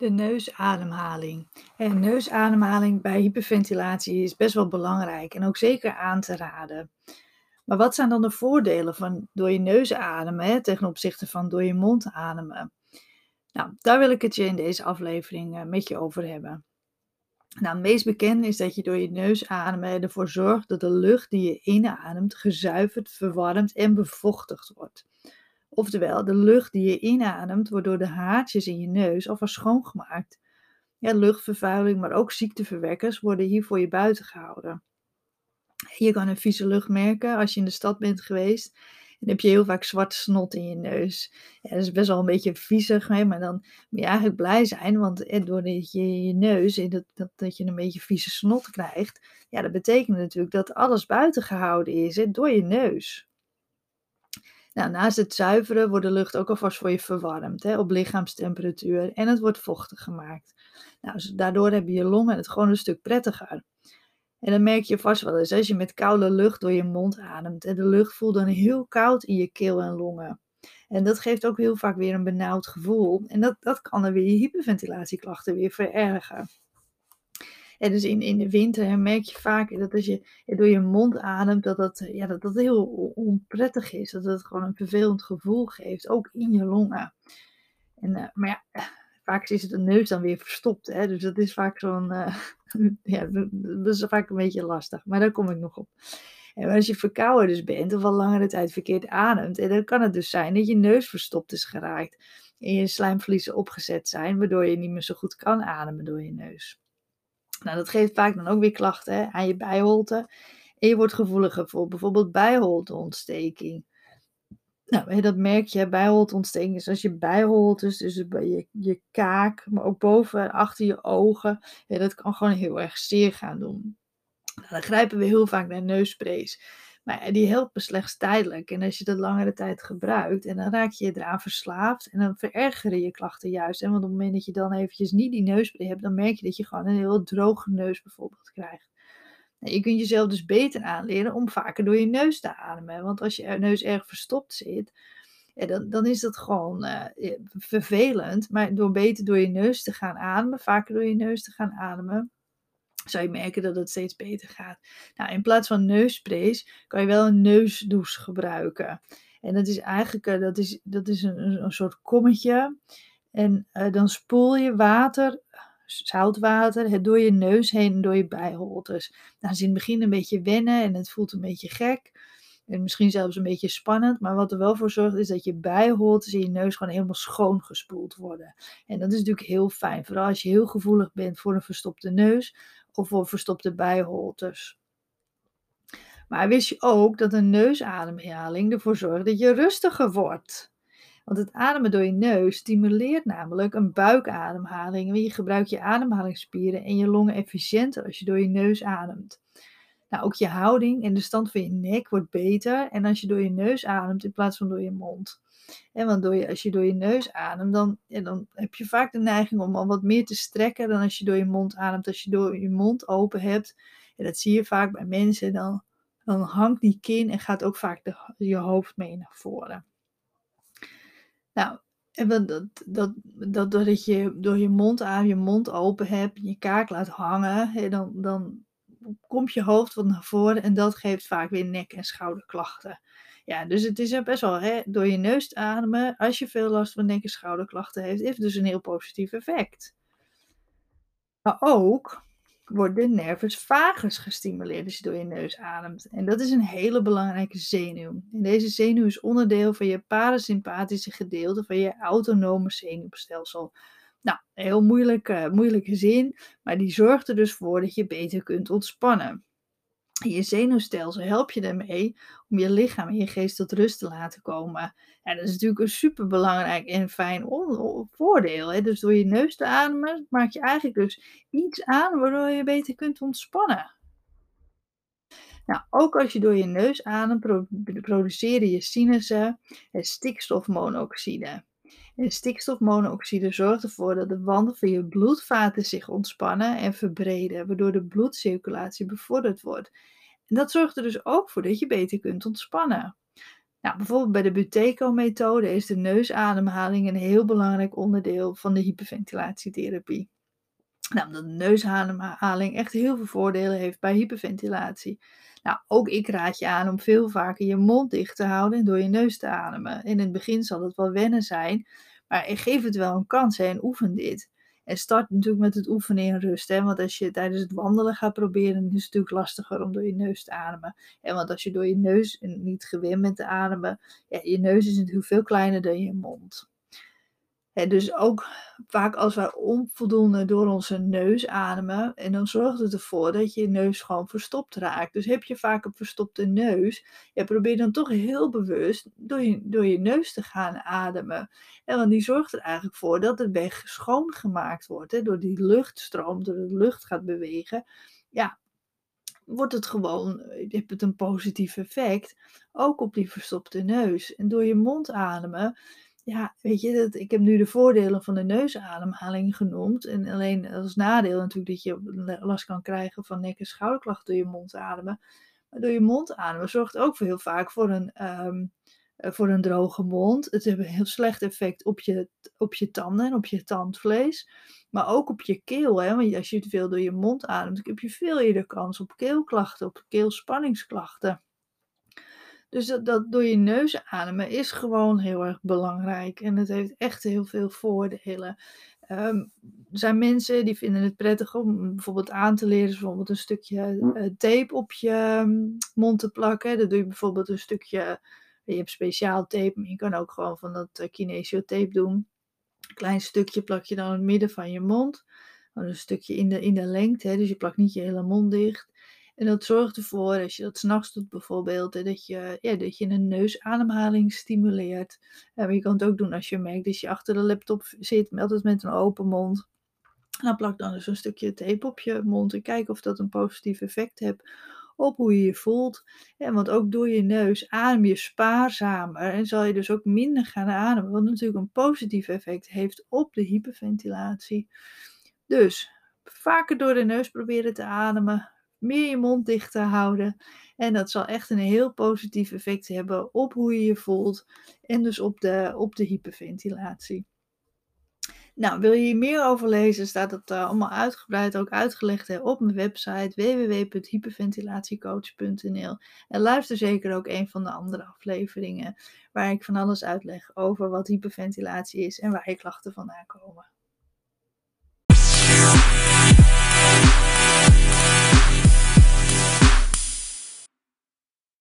De neusademhaling. En neusademhaling bij hyperventilatie is best wel belangrijk en ook zeker aan te raden. Maar wat zijn dan de voordelen van door je neus ademen hè, ten opzichte van door je mond ademen? Nou, daar wil ik het je in deze aflevering uh, met je over hebben. Nou, het meest bekend is dat je door je neus ademen ervoor zorgt dat de lucht die je inademt gezuiverd, verwarmd en bevochtigd wordt. Oftewel, de lucht die je inademt wordt door de haartjes in je neus alvast schoongemaakt. Ja, luchtvervuiling, maar ook ziekteverwekkers worden hier voor je buiten gehouden. Je kan een vieze lucht merken als je in de stad bent geweest. Dan heb je heel vaak zwart snot in je neus. Ja, dat is best wel een beetje viezig, maar dan moet je eigenlijk blij zijn, want doordat je je neus, dat, dat, dat je een beetje vieze snot krijgt, ja, dat betekent natuurlijk dat alles buiten gehouden is door je neus. Nou, naast het zuiveren wordt de lucht ook alvast voor je verwarmd hè, op lichaamstemperatuur en het wordt vochtig gemaakt. Nou, dus daardoor hebben je longen het gewoon een stuk prettiger. En dan merk je vast wel eens als je met koude lucht door je mond ademt en de lucht voelt dan heel koud in je keel en longen. En dat geeft ook heel vaak weer een benauwd gevoel. En dat, dat kan dan weer je hyperventilatieklachten weer verergen. Dus in, in de winter merk je vaak dat als je door je mond ademt, dat dat, ja, dat, heel onprettig is. Dat het gewoon een vervelend gevoel geeft, ook in je longen. En, uh, maar ja, vaak is de neus dan weer verstopt. Hè? Dus dat is vaak zo'n, ja, dat is vaak een beetje lastig. Maar daar kom ik nog op. En als je verkouden dus bent of al langere tijd verkeerd ademt, dan kan het dus zijn dat je neus verstopt is geraakt en je slijmvliezen opgezet zijn, waardoor je niet meer zo goed kan ademen door je neus. Nou, dat geeft vaak dan ook weer klachten hè, aan je bijholte. En je wordt gevoeliger voor bijvoorbeeld bijholteontsteking. Nou, dat merk je, bijholteontsteking is als je bijholtes, dus je, je kaak, maar ook boven en achter je ogen, ja, dat kan gewoon heel erg zeer gaan doen. Nou, dan grijpen we heel vaak naar neussprays. Maar die helpen slechts tijdelijk. En als je dat langere tijd gebruikt, en dan raak je eraan verslaafd. En dan verergeren je klachten juist. En want op het moment dat je dan eventjes niet die neuspray hebt, dan merk je dat je gewoon een heel droge neus bijvoorbeeld krijgt. Nou, je kunt jezelf dus beter aanleren om vaker door je neus te ademen. Want als je neus erg verstopt zit, dan, dan is dat gewoon uh, vervelend. Maar door beter door je neus te gaan ademen, vaker door je neus te gaan ademen, zou je merken dat het steeds beter gaat. Nou, in plaats van neussprays kan je wel een neusdouche gebruiken. En dat is eigenlijk uh, dat is, dat is een, een soort kommetje. En uh, dan spoel je water, zoutwater, het door je neus heen en door je bijholtes. Nou, is in het begin een beetje wennen en het voelt een beetje gek. En misschien zelfs een beetje spannend. Maar wat er wel voor zorgt is dat je bijholtes in je neus gewoon helemaal schoon gespoeld worden. En dat is natuurlijk heel fijn. Vooral als je heel gevoelig bent voor een verstopte neus of voor verstopte bijholtes. Maar wist je ook dat een neusademhaling ervoor zorgt dat je rustiger wordt? Want het ademen door je neus stimuleert namelijk een buikademhaling. Je gebruikt je ademhalingsspieren en je longen efficiënter als je door je neus ademt. Nou, ook je houding en de stand van je nek wordt beter. En als je door je neus ademt in plaats van door je mond. En want door je, als je door je neus ademt, dan, ja, dan heb je vaak de neiging om al wat meer te strekken dan als je door je mond ademt. Als je door je mond open hebt, en dat zie je vaak bij mensen, dan, dan hangt die kin en gaat ook vaak de, je hoofd mee naar voren. Nou, en dat, dat, dat, dat doordat je door je mond aan je mond open hebt, je kaak laat hangen, dan, dan komt je hoofd wat naar voren en dat geeft vaak weer nek- en schouderklachten. Ja, dus het is best wel hè, door je neus te ademen, als je veel last van nek- en schouderklachten heeft, heeft dus een heel positief effect. Maar ook wordt de nervus vagus gestimuleerd als je door je neus ademt. En dat is een hele belangrijke zenuw. En deze zenuw is onderdeel van je parasympathische gedeelte van je autonome zenuwstelsel. Nou, heel moeilijke, moeilijke zin, maar die zorgt er dus voor dat je beter kunt ontspannen. Je zenuwstelsel helpt je ermee om je lichaam en je geest tot rust te laten komen. En dat is natuurlijk een superbelangrijk en fijn voordeel. Hè? Dus door je neus te ademen maak je eigenlijk dus iets aan waardoor je beter kunt ontspannen. Nou, ook als je door je neus ademt, produceren je sinussen stikstofmonoxide. En stikstofmonoxide zorgt ervoor dat de wanden van je bloedvaten zich ontspannen en verbreden, waardoor de bloedcirculatie bevorderd wordt. En dat zorgt er dus ook voor dat je beter kunt ontspannen. Nou, bijvoorbeeld bij de Buteyko-methode is de neusademhaling een heel belangrijk onderdeel van de hyperventilatietherapie. Nou, omdat de neusademhaling echt heel veel voordelen heeft bij hyperventilatie. Nou, ook ik raad je aan om veel vaker je mond dicht te houden en door je neus te ademen. In het begin zal het wel wennen zijn, maar geef het wel een kans hè, en oefen dit. En start natuurlijk met het oefenen in rust. Hè? Want als je tijdens het wandelen gaat proberen, is het natuurlijk lastiger om door je neus te ademen. En want als je door je neus niet gewend bent te ademen, ja, je neus is natuurlijk veel kleiner dan je mond dus ook vaak als wij onvoldoende door onze neus ademen, en dan zorgt het ervoor dat je neus gewoon verstopt raakt. Dus heb je vaak een verstopte neus, ja, probeer dan toch heel bewust door je, door je neus te gaan ademen. En want die zorgt er eigenlijk voor dat de weg schoongemaakt wordt. Door die luchtstroom, door de lucht gaat bewegen. Ja, wordt het gewoon, je hebt het een positief effect, ook op die verstopte neus. En door je mond ademen ja, weet je, ik heb nu de voordelen van de neusademhaling genoemd. En alleen als nadeel natuurlijk dat je last kan krijgen van nek- en schouderklachten door je mond ademen. Maar door je mond ademen zorgt ook heel vaak voor een, ehm, eh, voor een droge mond. Het heeft een heel slecht effect op je, op je tanden en op je tandvlees. Maar ook op je keel. Hè? Want als je veel door je mond ademt, heb je veel eerder kans op keelklachten, op keelspanningsklachten. Dus dat, door je neus ademen is gewoon heel erg belangrijk. En het heeft echt heel veel voordelen. Er zijn mensen die vinden het prettig om bijvoorbeeld aan te leren, bijvoorbeeld een stukje uh, tape op je um, mond te plakken. Dat doe je bijvoorbeeld een stukje, je hebt speciaal tape, maar je kan ook gewoon van dat uh, kinesiotape doen. Een klein stukje plak je dan in het midden van je mond. een stukje in de, in de lengte, hè, dus je plakt niet je hele mond dicht. En dat zorgt ervoor, als je dat s'nachts doet bijvoorbeeld, dat je, ja, dat je een neusademhaling stimuleert. maar je kan het ook doen als je merkt dat je achter de laptop zit, altijd met een open mond. dan plak dan dus een stukje tape op je mond en kijk of dat een positief effect heeft op hoe je je voelt. Ja, want ook door je neus adem je spaarzamer en zal je dus ook minder gaan ademen, wat natuurlijk een positief effect heeft op de hyperventilatie. Dus vaker door de neus proberen te ademen, meer je mond dicht te houden. En dat zal echt een heel positief effect hebben op hoe je je voelt en dus op de, op de hyperventilatie. Nou, wil je hier meer over lezen, staat het uh, allemaal uitgebreid ook uitgelegd hè, op mijn website www.hyperventilatiecoach.nl. En luister zeker ook een van de andere afleveringen waar ik van alles uitleg over wat hyperventilatie is en waar je klachten vandaan komen.